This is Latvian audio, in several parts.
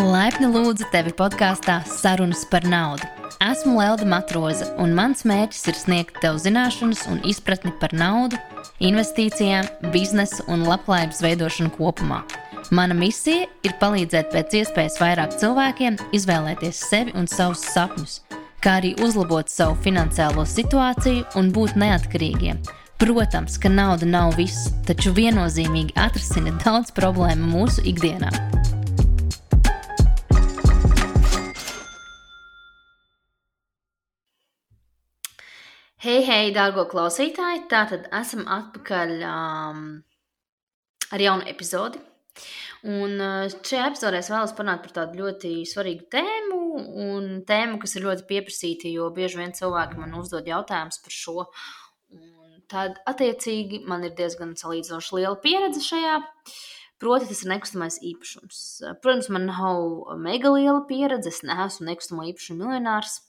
Laipni lūdzu tevi podkāstā Sarunas par naudu. Esmu Lelda Matroza, un mans mērķis ir sniegt tev zināšanas un izpratni par naudu, investīcijām, biznesu un labklājības veidošanu kopumā. Mana misija ir palīdzēt pēc iespējas vairāk cilvēkiem izvēlēties sevi un savus sapņus, kā arī uzlabot savu finansiālo situāciju un būt neatkarīgiem. Protams, ka nauda nav viss, taču viennozīmīgi atrisina daudz problēmu mūsu ikdienā. Hei, hei, dārgo klausītāji! Tātad esam atpakaļ um, ar jaunu epizodi. Un uh, šajā epizodē es vēlos parunāt par tādu ļoti svarīgu tēmu, un tēmu, kas ir ļoti pieprasīta, jo bieži vien cilvēki man uzdod jautājumus par šo. Un tad, attiecīgi, man ir diezgan salīdzinoši liela pieredze šajā. Proti, tas ir nekustamais īpašums. Protams, man nav mega liela pieredze, es neesmu nekustamo īpašumu miljonārs.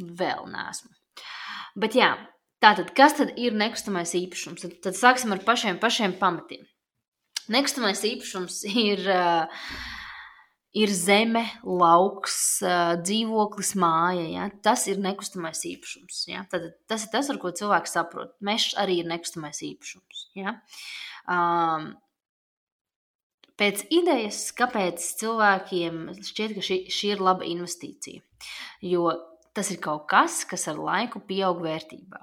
Vēl neesmu. Bet jā, tātad, kas tad ir nekustamais īpašums? Tad, tad sāksim ar pašiem, pašiem pamatiem. Nekustamais īpašums ir, uh, ir zeme, lauks, dzīvoklis, māja. Ja? Tas ir nekustamais īpašums. Ja? Tad, tas ir tas, ar ko cilvēks saprot. Mežs arī ir nekustamais īpašums. Ja? Um, pēc idejas, kāpēc cilvēkiem šķiet, ka šī, šī ir laba investīcija. Jo tas ir kaut kas, kas ar laiku pieaug vērtībā.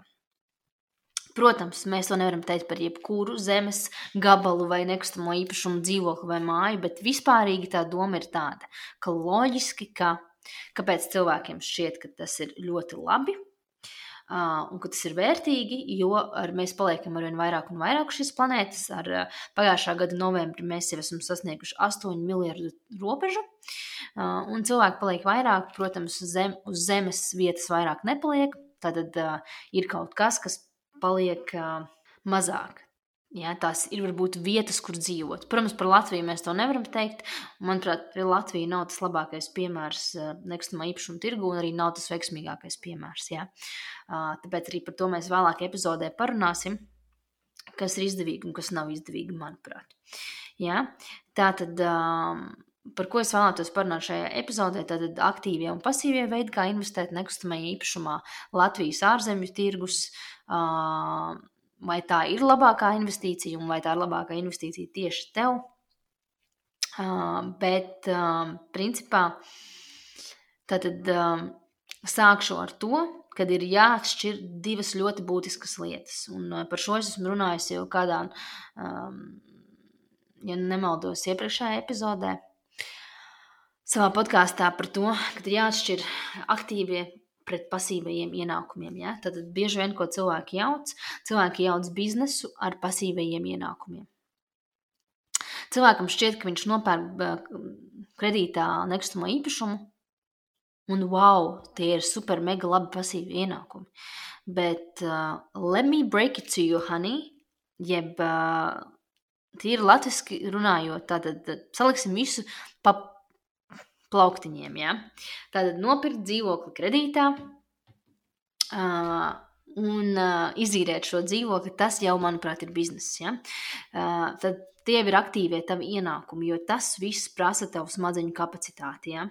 Protams, mēs to nevaram teikt par jebkuru zemes gabalu vai nekustamo īpašumu dzīvokli vai māju, bet vispārīgi tā doma ir tāda, ka loģiski, ka kāpēc cilvēkiem šķiet, ka tas ir ļoti labi, un ka tas ir vērtīgi, jo ar, mēs paliekam ar vien vairāk un vairāk šīs planētas. Ar pagājušā gada novembrī mēs jau esam sasnieguši 8 miljardu robežu, un cilvēki paliek vairāk, protams, uz, zem, uz zemes vietas vairāk nepaliek. Tad uh, ir kaut kas, kas paliek uh, mazāk. Ja, tās ir varbūt vietas, kur dzīvot. Protams, par Latviju mēs to nevaram teikt. Manuprāt, Latvija nav tas labākais piemērs nekustamā īpašuma tirgu, un arī nav tas veiksmīgākais piemērs. Ja. Tāpēc arī par to mēs vēlāk epizodē parunāsim, kas ir izdevīgi un kas nav izdevīgi, manuprāt. Ja. Tā tad. Um, par ko es vēlētos parunāt šajā epizodē, tad aktīvie un pasīvie veidi, kā investēt nekustamajā īpašumā, Latvijas ārzemju tirgus. Vai tā ir labākā investīcija un vai tā ir labākā investīcija tieši tev. Uh, bet, uh, principā, tad uh, sākšu ar to, kad ir jāatšķir divas ļoti būtiskas lietas. Un uh, par šo es esmu runājusi jau kādā, um, ja nemaldos, iepriekšējā epizodē. Savā podkāstā par to, ka ir jāatšķir aktīvie pret pasīvajiem ienākumiem. Ja? Tad bieži vien, ko cilvēki jauc, cilvēki jauc biznesu ar pasīvajiem ienākumiem. Cilvēkam šķiet, ka viņš nopērk kredītā nekustamo īpašumu, un wow, tie ir super, mega labi pasīvi ienākumi. Bet uh, let me break it to you, honey, jeb uh, tīri latviski runājot, tad saliksim visu pa plauktiņiem. Ja? Tātad nopirkt dzīvokli kredītā uh, un uh, izīrēt šo dzīvokli, tas jau, manuprāt, ir bizness. Ja? Uh, tad tie ir aktīvie tavi ienākumi, jo tas viss prasa tavu smadzeņu kapacitāti. Ja?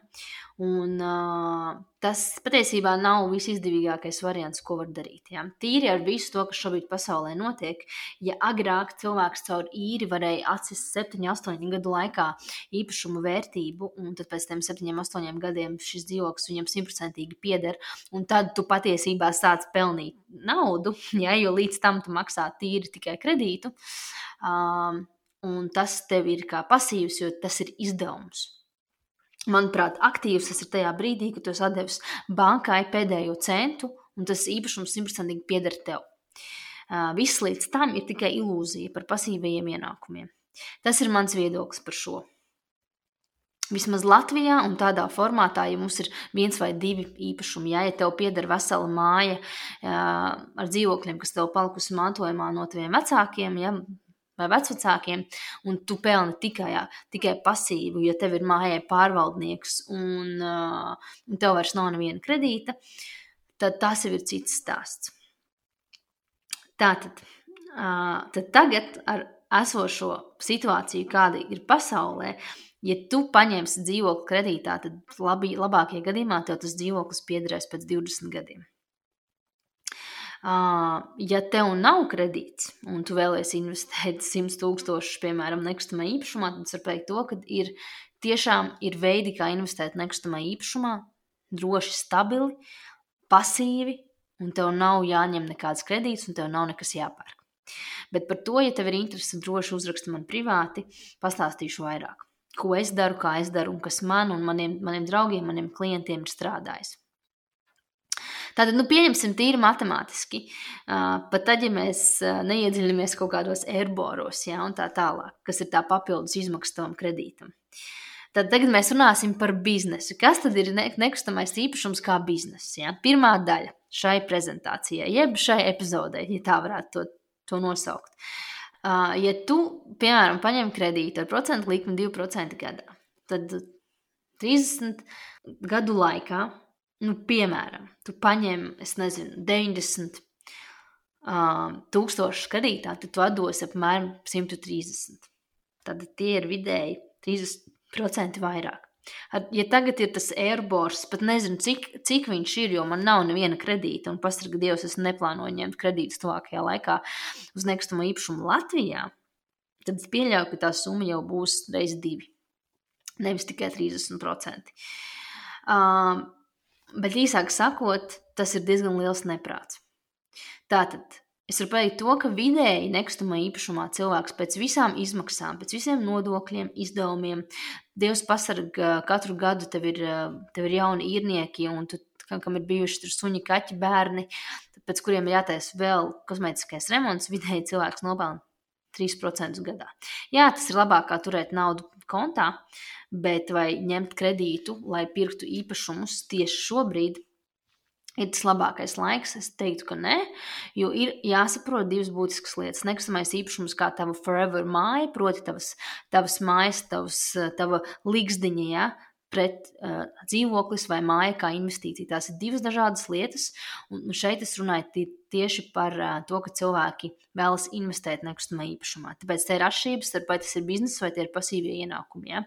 Un, uh, tas patiesībā nav visizdevīgākais variants, ko var darīt. Ja? Tīri ar visu to, kas šobrīd pasaulē notiek, ja agrāk cilvēks caur īri varēja atsist 7, 8 gadu laikā īpašumu vērtību, un tad pēc tam 7, 8 gadiem šis dzīvoklis viņam simtprocentīgi pieder, un tad tu patiesībā sāc pelnīt naudu, ja? jo līdz tam tu maksā tīri tikai kredītu. Um, un tas tev ir kā pasīvs, jo tas ir izdevums. Manuprāt, aktīvs tas ir tajā brīdī, kad tu atdevis bankai pēdējo centu, un tas īpašums simtprocentīgi pieder tev. Viss līdz tam ir tikai ilūzija par pasīvajiem ienākumiem. Tas ir mans viedoklis par šo. Vismaz Latvijā un tādā formātā, ja mums ir viens vai divi īpašumi, ja, ja tev pieder vesela māja uh, ar dzīvokļiem, kas tev palikusi mantojumā no taviem vecākiem, ja, vai vecākiem, un tu pelni tikai, jā, tikai pasīvu, jo tev ir mājai pārvaldnieks un, uh, un tev vairs nav neviena kredīta, tad tas jau ir cits stāsts. Tātad, uh, tad tagad ar esošo situāciju, kāda ir pasaulē, ja tu paņemsi dzīvokli kredītā, tad labi, labākajā gadījumā tev tas dzīvoklis piederēs pēc 20 gadiem. Ja tev nav kredīts un tu vēlēsies investēt 100 tūkstošus, piemēram, nekustamā īpašumā, tad es varu teikt to, ka ir tiešām ir veidi, kā investēt nekustamā īpašumā, droši, stabili, pasīvi, un tev nav jāņem nekāds kredīts, un tev nav nekas jāpērk. Bet par to, ja tev ir interese, droši uzraksti man privāti, pastāstīšu vairāk ko es daru, kā es daru un kas man un maniem, maniem draugiem, maniem klientiem ir strādājis. Tātad, nu, pieņemsim, tīri matemātiski. Pat tad, ja mēs neiedziļināmies kaut kādos erboros, ja, tā tālāk, kas ir tā papildus izmaksa tam kredītam. Tad tagad mēs runāsim par biznesu. Kas tad ir ne nekustamais īpašums kā bizness? Ja? Pirmā daļa šai prezentācijai, jeb šai epizodei, ja tā varētu to, to nosaukt. Ja tu, piemēram, paņem kredītu ar procentu likmi 2% gadā, tad 30 gadu laikā, nu, piemēram, tu paņem, es nezinu, 90 uh, tūkstošu kredītā, tad tu atdos apmēram 130. Tad tie ir vidēji 30% vairāk. Ja tagad ir tas airbors, pat nezinu, cik, cik viņš ir, jo man nav neviena kredīta, un pasarga Dievs, es neplānoju ņemt kredītus tuvākajā laikā uz nekustamo īpašumu Latvijā, tad es pieļauju, ka tā summa jau būs reiz divi, nevis tikai 30%. Uh, bet īsāk sakot, tas ir diezgan liels neprāts. Tātad Es varu pateikt to, ka vidēji nekustamā īpašumā cilvēks pēc visām izmaksām, pēc visiem nodokļiem, izdevumiem, Dievs pasargā katru gadu tev ir, tev ir jauni īrnieki, un tu, kam ir bijuši suņi, kaķi, bērni, pēc kuriem ir jātaisa vēl kosmētiskais remonts, vidēji cilvēks nopelna 3% gadā. Jā, tas ir labāk kā turēt naudu kontā, bet vai ņemt kredītu, lai pirktu īpašumus tieši šobrīd, ir tas labākais laiks? Es teiktu, ka nē, jo ir jāsaprot divas būtiskas lietas. Nekustamais īpašums kā tava forever māja, proti, tavas, tavas mājas, tavas, tava līgzdiņa, ja, pret uh, dzīvoklis vai māja kā investīcija. Tās ir divas dažādas lietas, un šeit es runāju tieši par uh, to, ka cilvēki vēlas investēt nekustamā īpašumā. Tāpēc te ir atšķirības starp vai tas ir biznesa vai tie ir pasīvie ienākumi. Ja?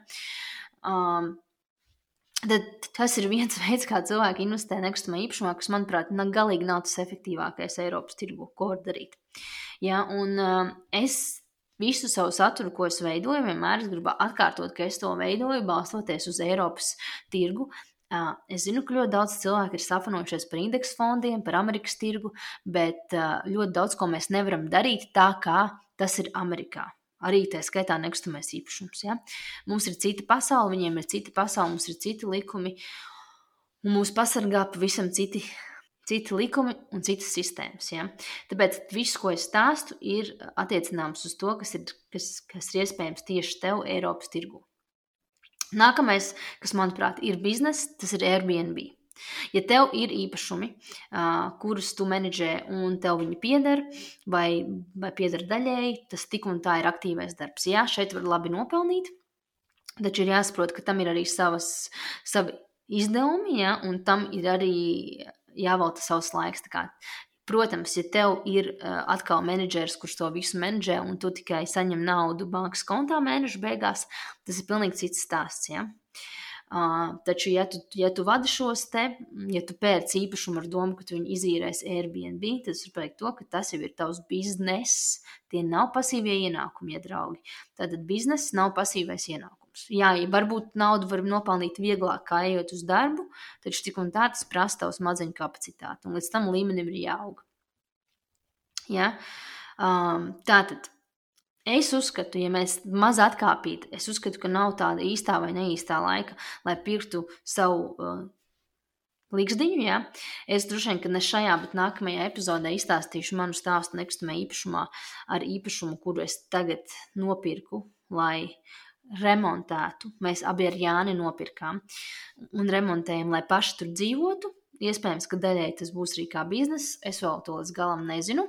Um, Tad tas ir viens veids, kā cilvēki investē nekustamā īpašumā, kas, manuprāt, galīgi nav tas efektīvākais Eiropas tirgu, ko var darīt. Ja, un uh, es visu savu saturu, ko es veidoju, vienmēr es gribu atkārtot, ka es to veidoju balstoties uz Eiropas tirgu. Es zinu, ka ļoti daudz cilvēku ir sapņojušies par indeksu fondiem, par Amerikas tirgu, bet ļoti daudz ko mēs nevaram darīt tā, kā tas ir Amerikā. Arī tā skaitā nekustamais īpašums. Ja? Mums ir cita pasaule, viņiem ir cita pasaule, mums ir citi likumi, un mūs pasargā pavisam citi, citi likumi un citas sistēmas. Ja? Tāpēc viss, ko es stāstu, ir attiecināms uz to, kas ir, kas, kas ir iespējams tieši tev Eiropas tirgu. Nākamais, kas manuprāt ir biznesa, tas ir Airbnb. Ja tev ir īpašumi, kurus tu menedžē un tev viņi pieder, vai, vai pieder daļēji, tas tik un tā ir aktīvais darbs. Jā, šeit var labi nopelnīt, taču ir jāsaprot, ka tam ir arī savas, savi izdevumi, ja, un tam ir arī jāvelta savs laiks. Protams, ja tev ir uh, atkal menedžers, kurš to visu menedžē, un tu tikai saņem naudu bankas kontā mēneša beigās, tas ir pilnīgi cits stāsts. Ja? Uh, taču, ja tu, ja tu vadi šos te, ja tu pērc īpašumu ar domu, ka tu viņu izīrēsi Airbnb, tad es saprotu to, ka tas jau ir tavs bizness. Tie nav pasīvie ienākumi, ja draugi. Tātad bizness nav pasīvais ienākums. Jā, ja varbūt naudu var nopelnīt vieglāk, kā ejot uz darbu, taču tik un tā tas prasa tavs maziņu kapacitāti, un līdz tam līmenim ir jāaug. Ja? Um, tātad Es uzskatu, ja mēs maz atkāpītu, es uzskatu, ka nav tāda īstā vai neīstā laika, lai pirktu savu uh, līgzdiņu. Ja? Es droši vien, ka ne šajā, bet nākamajā epizodē izstāstīšu manu stāstu nekustamā īpašumā ar īpašumu, kuru es tagad nopirku, lai remontētu. Mēs abi ar Jāni nopirkām un remontējam, lai paši tur dzīvotu. Iespējams, ka daļai tas būs arī kā biznesa. Es vēl to līdz galam nezinu.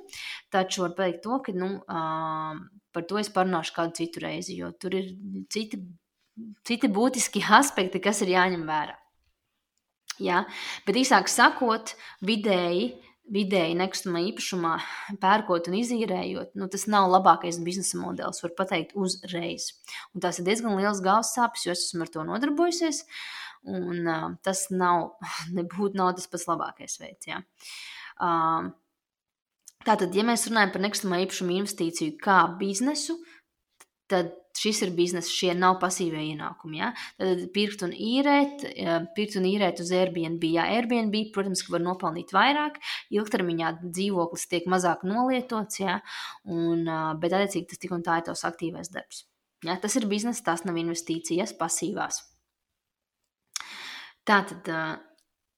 Taču var teikt to, ka nu, uh, par to es parunāšu kādu citu reizi, jo tur ir citi, citi būtiski aspekti, kas ir jāņem vērā. Ja? Bet īsāk sakot, vidēji vidēji nekustamā īpašumā, pērkot un izīrējot, nu, tas nav labākais biznesa modelis, var teikt, uzreiz. Un tās ir diezgan liels galvas sāpes, jo es esmu ar to nodarbojusies. Un, uh, tas nav, nebūtu nav tas pats labākais veids. Ja. Uh, tātad, ja mēs runājam par nekustamā īpašuma investīciju kā biznesu, tad šis ir bizness, šie nav pasīvie ienākumi. Ja? Tad pirkt un īrēt, pirkt un īrēt uz Airbnb. Jā, Airbnb, protams, ka var nopelnīt vairāk, ilgtermiņā dzīvoklis tiek mazāk nolietots, ja? un, bet attiecīgi tas tik un tā ir tavs aktīvais darbs. Ja? Tas ir bizness, tas nav investīcijas pasīvās. Tātad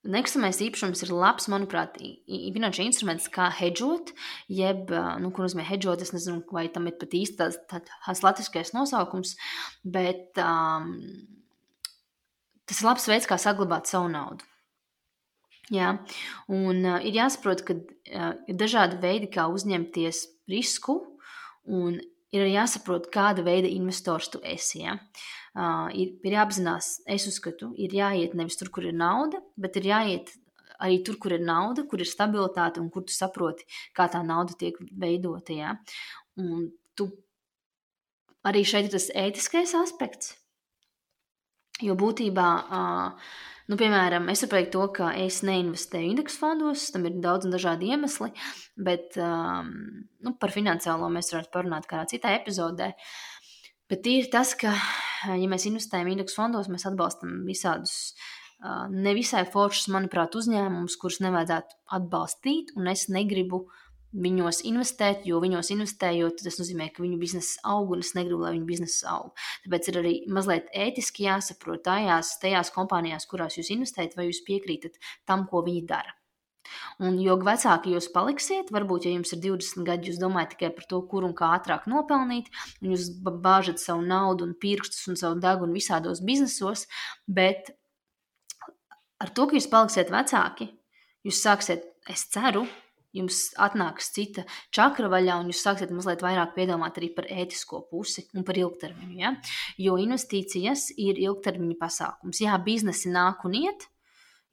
Nekustamais īpašums ir labs, manuprāt, finanšu instruments, kā hedžot, jeb, nu, ko nozīmē hedžot, es nezinu, vai tam ir pat īsti tāds, tāds latviskais nosaukums, bet um, tas ir labs veids, kā saglabāt savu naudu. Jā, un uh, ir jāsaprot, ka uh, ir dažādi veidi, kā uzņemties risku, un ir jāsaprot, kāda veida investors tu esi. Ja? Uh, ir, ir jāapzinās, es uzskatu, ir jāiet nevis tur, kur ir nauda, bet ir jāiet arī tur, kur ir nauda, kur ir stabilitāte un kur tu saproti, kā tā nauda tiek veidota. Ja? Un tu arī šeit ir tas ētiskais aspekts. Jo būtībā, uh, nu, piemēram, es saprotu to, ka es neinvestēju indeksu fondos, tam ir daudz un dažādi iemesli, bet um, nu, par finansiālo mēs varētu parunāt kādā citā epizodē. Bet ir tas, ka ja mēs investējam indeksu fondos, mēs atbalstam visādus nevisai foršus, manuprāt, uzņēmumus, kurus nevajadzētu atbalstīt, un es negribu viņos investēt, jo viņos investējot, tas nozīmē, ka viņu biznesa aug, un es negribu, lai viņu biznesa aug. Tāpēc ir arī mazliet ētiski jāsaprot tajās, tajās kompānijās, kurās jūs investējat, vai jūs piekrītat tam, ko viņi dara. Un jo vecāki jūs paliksiet, varbūt, ja jums ir 20 gadi, jūs domājat tikai par to, kur un kā ātrāk nopelnīt, un jūs bāžat savu naudu un pirkstus un savu degunu visādos biznesos, bet ar to, ka jūs paliksiet vecāki, jūs sāksiet, es ceru, jums atnāks cita čakra vaļā, un jūs sāksiet mazliet vairāk piedomāt arī par ētisko pusi un par ilgtermiņu. Ja? Jo investīcijas ir ilgtermiņa pasākums. Jā, biznesi nāk un iet,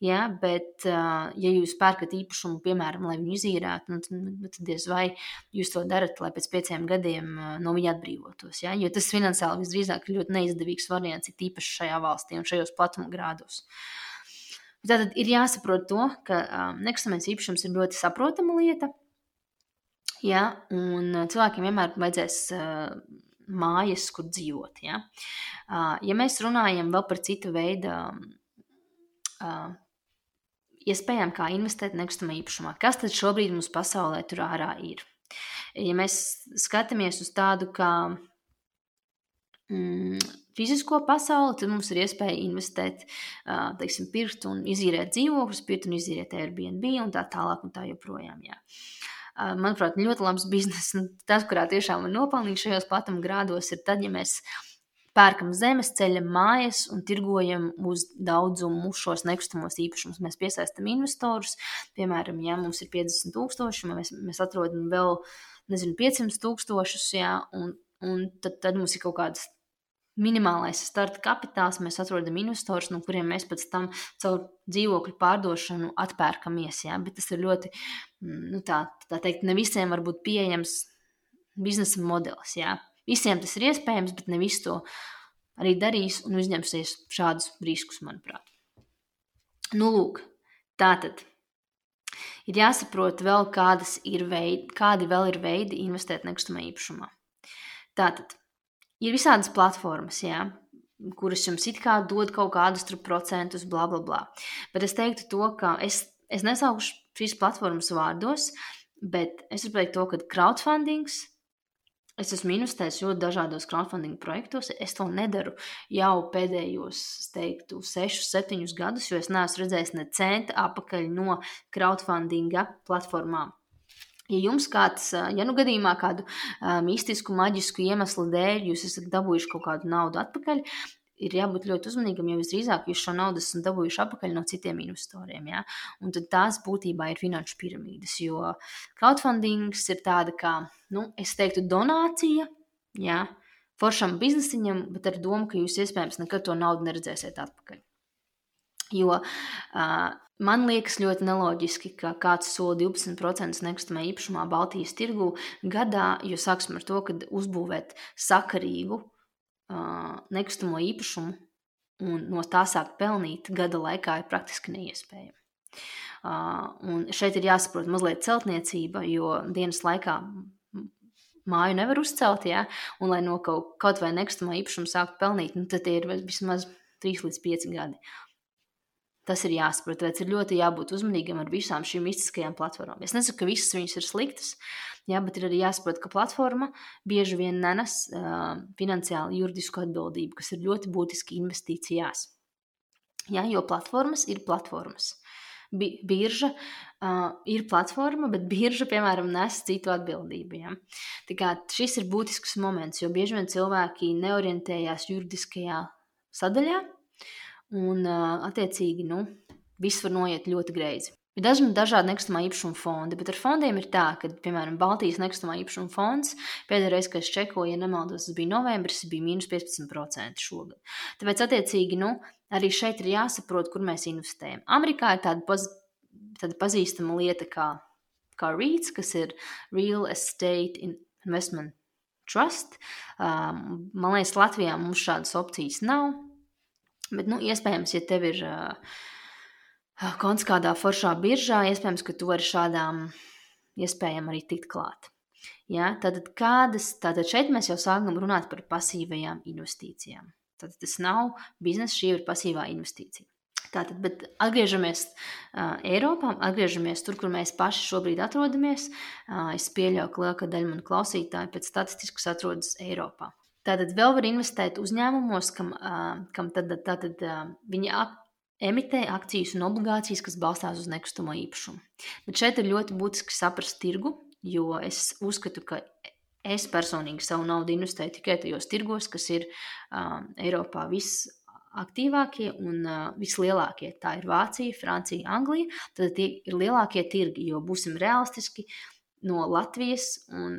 Ja, bet, ja jūs pērkat īpašumu, piemēram, lai viņu izīrētu, nu, nu, nu, tad diez vai jūs to darat, lai pēc pieciem gadiem no viņa atbrīvotos. Ja? Jo tas finansiāli visdrīzāk ir ļoti neizdevīgs variants, ir īpaši šajā valstī un šajos platuma grādos. Tātad ir jāsaprot to, ka um, nekustamais īpašums ir ļoti saprotama lieta. Ja, un cilvēkiem vienmēr vajadzēs uh, mājas, kur dzīvot. Ja, uh, ja mēs runājam vēl par citu veidu uh, iespējām, kā investēt nekustamā īpašumā. Kas tad šobrīd mums pasaulē tur ārā ir? Ja mēs skatāmies uz tādu kā mm, fizisko pasauli, tad mums ir iespēja investēt, teiksim, pirkt un izīrēt dzīvokļus, pirkt un izīrēt Airbnb un tā tālāk un tā joprojām. Jā. Manuprāt, ļoti labs bizness. Tas, kurā tiešām var nopelnīt šajos platuma grādos, ir tad, ja mēs pērkam zemes, ceļam mājas un tirgojam uz daudzumu šos nekustamos īpašumus. Mēs piesaistam investorus, piemēram, ja mums ir 50 tūkstoši, mēs, mēs atrodam vēl, nezinu, 500 tūkstošus, jā, un, un tad, tad mums ir kaut kāds minimālais starta kapitāls, mēs atrodam investorus, no kuriem mēs pēc tam caur dzīvokļu pārdošanu atpērkamies. Ja? Bet tas ir ļoti, mm, nu tā, tā teikt, ne visiem var būt pieejams biznesa modelis. Ja? Visiem tas ir iespējams, bet ne visi to arī darīs un uzņemsies šādus riskus, manuprāt. Nu, lūk, tā tad ir jāsaprot vēl, kādas ir veidi, kādi vēl ir veidi investēt nekustamā īpašumā. Tātad ir visādas platformas, jā, kuras jums it kā dod kaut kādus procentus, bla, bla, bla. Bet es teiktu to, ka es, es nesaukšu šīs platformas vārdos, bet es varu teikt to, ka crowdfundings Es esmu investējis ļoti dažādos crowdfunding projektos. Es to nedaru jau pēdējos, teiktu, 6, 7 gadus, jo es neesmu redzējis ne centa apakaļ no crowdfundinga platformām. Ja jums kāds, ja nu gadījumā kādu mistisku, maģisku iemeslu dēļ jūs esat dabūjuši kaut kādu naudu atpakaļ, ir jābūt ļoti uzmanīgam, jo visdrīzāk jūs šo naudu esat dabūjuši atpakaļ no citiem investoriem. Ja? Un tad tās būtībā ir finanšu piramīdas, jo crowdfundings ir tāda kā, nu, es teiktu, donācija. Ja? Foršam biznesiņam, bet ar domu, ka jūs iespējams nekad to naudu neredzēsiet atpakaļ. Jo uh, man liekas ļoti neloģiski, ka kāds sola 12% nekustamā īpašumā Baltijas tirgū gadā, jo sāksim ar to, ka uzbūvēt sakarīgu uh, nekustamo īpašumu un no tā sākt pelnīt gada laikā ir praktiski neiespējami. Uh, un šeit ir jāsaprot mazliet celtniecība, jo dienas laikā māju nevar uzcelt, ja? un lai no kaut, kaut vai nekustamā īpašuma sāktu pelnīt, nu, tad ir vismaz 3 līdz 5 gadi. Tas ir jāsaprot, tāpēc ir ļoti jābūt uzmanīgam ar visām šīm mistiskajām platformām. Es nesaku, ka visas viņas ir sliktas, jā, bet ir arī jāsaprot, ka platforma bieži vien nenes uh, finansiāli juridisku atbildību, kas ir ļoti būtiski investīcijās. Jā, jo platformas ir platformas. Bi birža uh, ir platforma, bet birža, piemēram, nes citu atbildību. Ja? Tā kā šis ir būtisks moments, jo bieži vien cilvēki neorientējās juridiskajā sadaļā, Un, attiecīgi, nu, viss var noiet ļoti greizi. Ir dažni dažādi nekustamā īpašuma fondi, bet ar fondiem ir tā, ka, piemēram, Baltijas nekustamā īpašuma fonds pēdējā reizē, kad es čekoju, ja nemaldos, tas bija novembris, bija mīnus 15% šogad. Tāpēc, attiecīgi, nu, arī šeit ir jāsaprot, kur mēs investējam. Amerikā ir tāda, paz, tāda pazīstama lieta kā, kā REITs, kas ir Real Estate Investment Trust. Um, man liekas, Latvijā mums šādas opcijas nav. Bet, nu, iespējams, ja tev ir uh, konts kādā foršā biržā, iespējams, ka tu vari šādām iespējām arī tikt klāt. Ja? Tātad, kādas, tātad šeit mēs jau sākam runāt par pasīvajām investīcijām. Tātad tas nav biznesa, šī ir pasīvā investīcija. Tātad, bet atgriežamies uh, Eiropā, atgriežamies tur, kur mēs paši šobrīd atrodamies. Uh, es pieļauju, ka lielākā daļa manu klausītāju pēc statistikas atrodas Eiropā. Tātad vēl var investēt uzņēmumos, kam, kam tad, tātad, viņi emitē akcijas un obligācijas, kas balstās uz nekustamo īpašumu. Bet šeit ir ļoti būtiski saprast tirgu, jo es uzskatu, ka es personīgi savu naudu investēju tikai tajos tirgos, kas ir um, Eiropā visaktīvākie un uh, vislielākie. Tā ir Vācija, Francija, Anglija. Tad tie ir lielākie tirgi, jo būsim realistiski no Latvijas un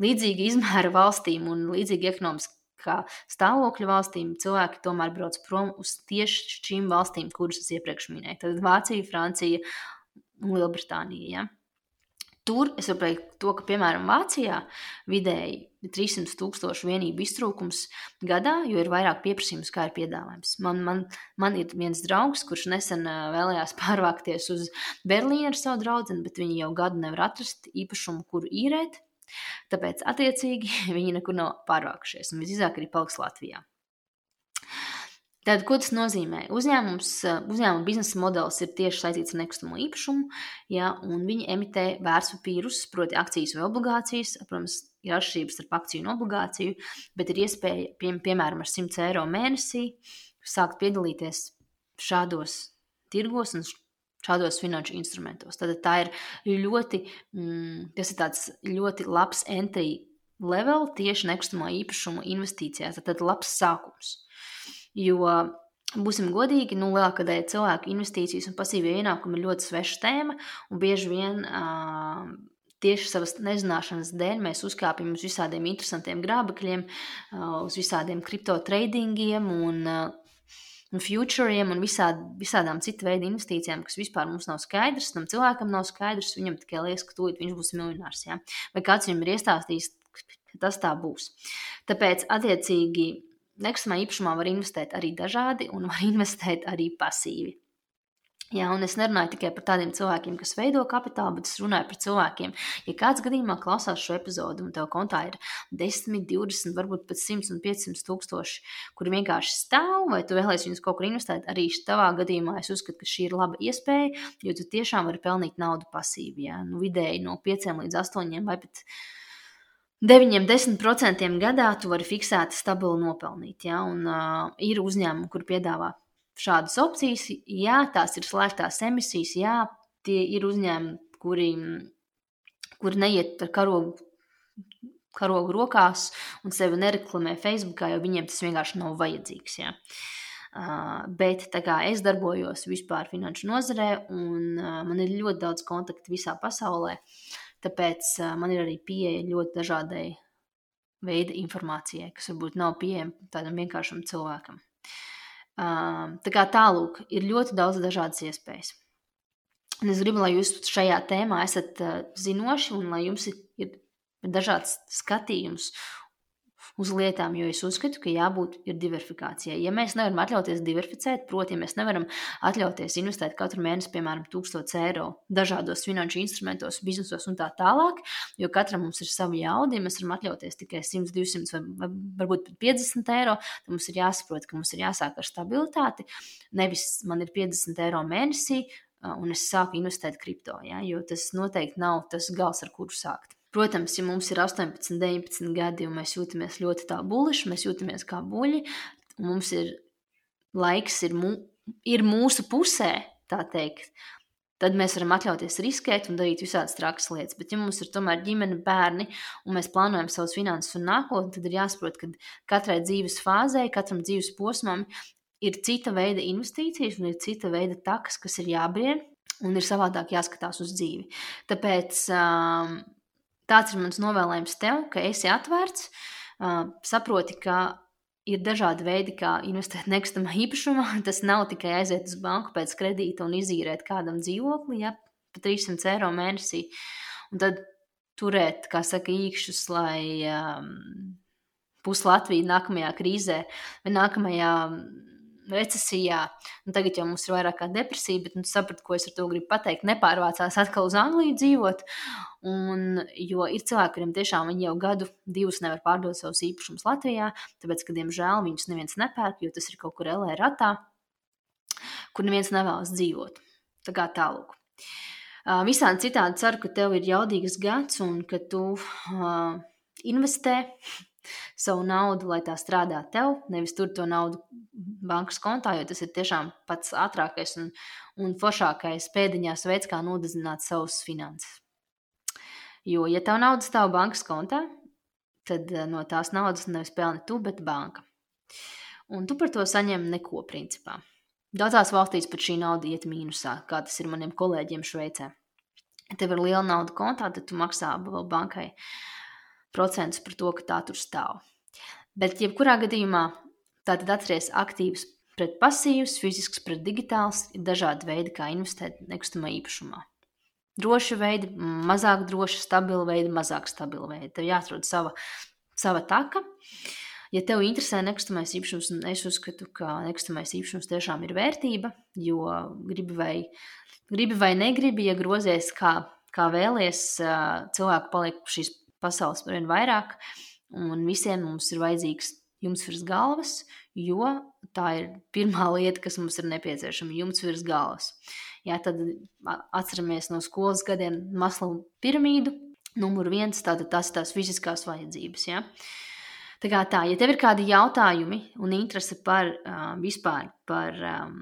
līdzīga izmēra valstīm un līdzīga ekonomiskā stāvokļa valstīm cilvēki tomēr brauc prom uz tieši šīm valstīm, kuras es iepriekš minēju. Tad Vācija, Francija un Lielbritānija. Ja? Tur es varu teikt, to, ka, piemēram, Vācijā vidēji ir 300 tūkstošu vienību iztrūkums gadā, jo ir vairāk pieprasījums, kā ir piedāvājums. Man, man, man ir viens draugs, kurš nesen vēlējās pārvākties uz Berlīnu ar savu draugu, bet viņi jau gadu nevar atrast īpašumu, kuru īrēt. Tāpēc, attiecīgi, viņi nekur nav pārvākušies un visdrīzāk arī paliks Latvijā. Tātad, ko tas nozīmē? Uzņēmums, uzņēmuma biznesa modelis ir tieši saistīts ar nekustamo īpašumu, ja, un viņi emitē vērtspapīrus, proti, akcijas vai obligācijas. Protams, ir atšķirības starp akciju un obligāciju, bet ir iespēja, pie, piemēram, ar 100 eiro mēnesī sākt piedalīties šādos tirgos un šādos finanšu instrumentos. Tad tā ir ļoti, mm, tas ir tāds ļoti labs entry level tieši nekustamā īpašuma investīcijās. Tad labs sākums. Jo, būsim godīgi, nu, lielākā daļa cilvēku investīcijas un pasīvie ienākumi ir ļoti sveša tēma, un bieži vien uh, tieši savas nezināšanas dēļ mēs uzkāpjam uz visādiem interesantiem grābekļiem, uh, uz visādiem kripto tradingiem un uh, un futuriem un visād, visādām citu veidu investīcijām, kas vispār mums nav skaidrs, tam cilvēkam nav skaidrs, viņam tikai liekas, ka tūlīt viņš būs miljonārs. Ja? Vai kāds viņam ir iestāstījis, ka tas tā būs. Tāpēc, attiecīgi, nekustamā īpašumā var investēt arī dažādi un var investēt arī pasīvi. Jā, un es nerunāju tikai par tādiem cilvēkiem, kas veido kapitālu, bet es runāju par cilvēkiem. Ja kāds gadījumā klausās šo epizodu, un tev kontā ir 10, 20, varbūt pat 100 un 500 tūkstoši, kuri vienkārši stāv, vai tu vēlēsies viņus kaut kur investēt, arī tavā gadījumā es uzskatu, ka šī ir laba iespēja, jo tu tiešām vari pelnīt naudu pasīvi. Jā, nu, vidēji no 5 līdz 8 vai pat 9-10% gadā tu vari fiksēti stabilu nopelnīt. Ja? Un, uh, ir uzņēmumi, kur piedāvā šādas opcijas. Jā, tās ir slēgtās emisijas, jā, tie ir uzņēmumi, kuri, kuri neiet ar karogu, karogu rokās un sevi nereklamē Facebookā, jo viņiem tas vienkārši nav vajadzīgs. Jā. Uh, bet kā, es darbojos vispār finanšu nozarē, un uh, man ir ļoti daudz kontaktu visā pasaulē. Tāpēc uh, man ir arī pieeja ļoti dažādai veida informācijai, kas varbūt nav pieejama tādam vienkāršam cilvēkam. Tā kā tālūk, ir ļoti daudz dažādas iespējas. Un es gribu, lai jūs šajā tēmā esat zinoši un lai jums ir, ir dažāds skatījums uz lietām, jo es uzskatu, ka jābūt diversifikācijai. Ja mēs nevaram atļauties diversificēt, proti, ja mēs nevaram atļauties investēt katru mēnesi, piemēram, 1000 eiro dažādos finanšu instrumentos, biznesos un tā tālāk, jo katram mums ir sava jauda, ja mēs varam atļauties tikai 100, 200 vai varbūt pat 50 eiro, tad mums ir jāsaprot, ka mums ir jāsāk ar stabilitāti. Nevis man ir 50 eiro mēnesī, un es sāku investēt kripto, ja, jo tas noteikti nav tas gals, ar kuru sākt. Protams, ja mums ir 18, 19 gadi un mēs jūtamies ļoti tā buliši, mēs jūtamies kā buļļi, un mums ir laiks, ir, mu, ir mūsu pusē, tā teikt, tad mēs varam atļauties riskēt un darīt visādas trakas lietas. Bet, ja mums ir tomēr ģimene, bērni, un mēs plānojam savus finanses un nākotni, tad ir jāsaprot, ka katrai dzīves fāzei, katram dzīves posmam ir cita veida investīcijas un ir cita veida takas, kas ir jābrien, un ir savādāk jāskatās uz dzīvi. Tāpēc um, Tāds ir mans novēlējums tev, ka esi atvērts, saproti, ka ir dažādi veidi, kā investēt nekustamā īpašumā. Tas nav tikai aiziet uz banku pēc kredīta un izīrēt kādam dzīvokli, ja pa 300 eiro mēnesī. Un tad turēt, kā saka, īkšķus, lai um, pus Latvija nākamajā krīzē vai nākamajā recesijā. Un tagad jau mums ir vairāk kā depresija, bet nu, sapratu, ko es ar to gribu pateikt. Nepārvācās atkal uz Angliju dzīvot. Un, jo ir cilvēki, kuriem tiešām jau gadu, divus nevar pārdot savus īpašumus Latvijā, tāpēc, ka, diemžēl, viņus neviens nepērk, jo tas ir kaut kur LE ratā, kur neviens nevēlas dzīvot. Tā kā tālāk. Visādi citādi ceru, ka tev ir jaudīgs gads un ka tu uh, investē savu naudu, lai tā strādā tev, nevis tur to naudu bankas kontā, jo tas ir tiešām pats ātrākais un, un foršākais pēdiņās veids, kā nodezināt savus finanses. Jo, ja tev nauda stāv bankas kontā, tad eh, no tās naudas nevis pelni tu, bet banka. Un tu par to saņem neko principā. Daudzās valstīs pat šī nauda iet mīnusā, kā tas ir maniem kolēģiem Šveicē. Ja tev ir liela nauda kontā, tad tu maksā vēl bankai procentus par to, ka tā tur stāv. Bet, jebkurā gadījumā, tātad atceries aktīvs pret pasīvs, fizisks pret digitāls, ir dažādi veidi, kā investēt nekustamā īpašumā. Droši veidi, mazāk droši, stabili veidi, mazāk stabili veidi. Tev jāatrod sava, sava taka. Ja tev interesē nekustamais īpašums, un es uzskatu, ka nekustamais īpašums tiešām ir vērtība, jo gribi vai, gribi vai negribi, ja grozies kā, kā vēlies, cilvēku paliek šīs pasaules ar vien vairāk, un visiem mums ir vajadzīgs jumts virs galvas, jo tā ir pirmā lieta, kas mums ir nepieciešama - jumts virs galvas. Jā, tad atceramies no skolas gadiem Maslow piramīdu. Numur viens, tātad tas ir tās fiziskās vajadzības. Ja? Tā kā tā, ja tev ir kādi jautājumi un interese par uh, vispār par um,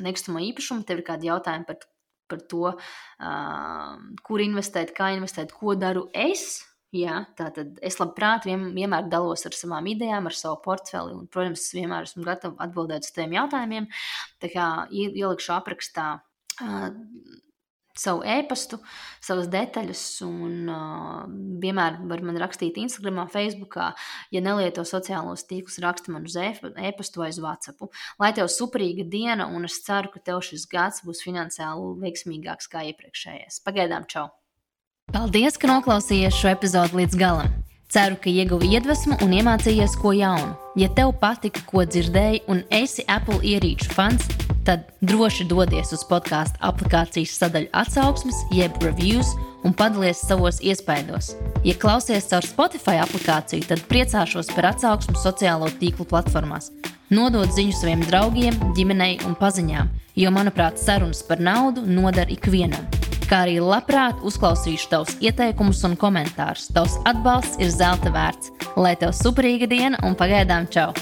nekustamo īpašumu, tev ir kādi jautājumi par par to, uh, kur investēt, kā investēt, ko daru es. Jā, tātad es labprāt vien, vienmēr dalos ar savām idejām, ar savu portfeli. Un, protams, es vienmēr esmu gatava atbildēt uz tiem jautājumiem. Tā kā ielikšu aprakstā uh, savu e-pastu, savas detaļas, un uh, vienmēr var man rakstīt Instagram, Facebook, ja nelieto sociālos tīklus, raksta man uz e-pastu vai uz WhatsApp. Lai tev superīga diena, un es ceru, ka tev šis gads būs finansiāli veiksmīgāks kā iepriekšējais. Pagaidām, čau! Paldies, ka noklausījāties šo epizodu līdz galam! Ceru, ka ieguvi iedvesmu un iemācījies ko jaunu. Ja tev patika, ko dzirdēji, un esi Apple ierīču fans, tad droši dodies uz podkāstu aplikācijas sadaļu atsauksmes, jeb reviews, un padalies savos iespaidos. Ja klausies caur Spotify aplikāciju, tad priecāšos par atsauksmu sociālo tīklu platformās. Nodot ziņu saviem draugiem, ģimenei un paziņām, jo, manuprāt, sarunas par naudu noder ikvienam kā arī labprāt uzklausīšu tavus ieteikumus un komentārus. Tavs atbalsts ir zelta vērts. Lai tev superīga diena un pagaidām čau!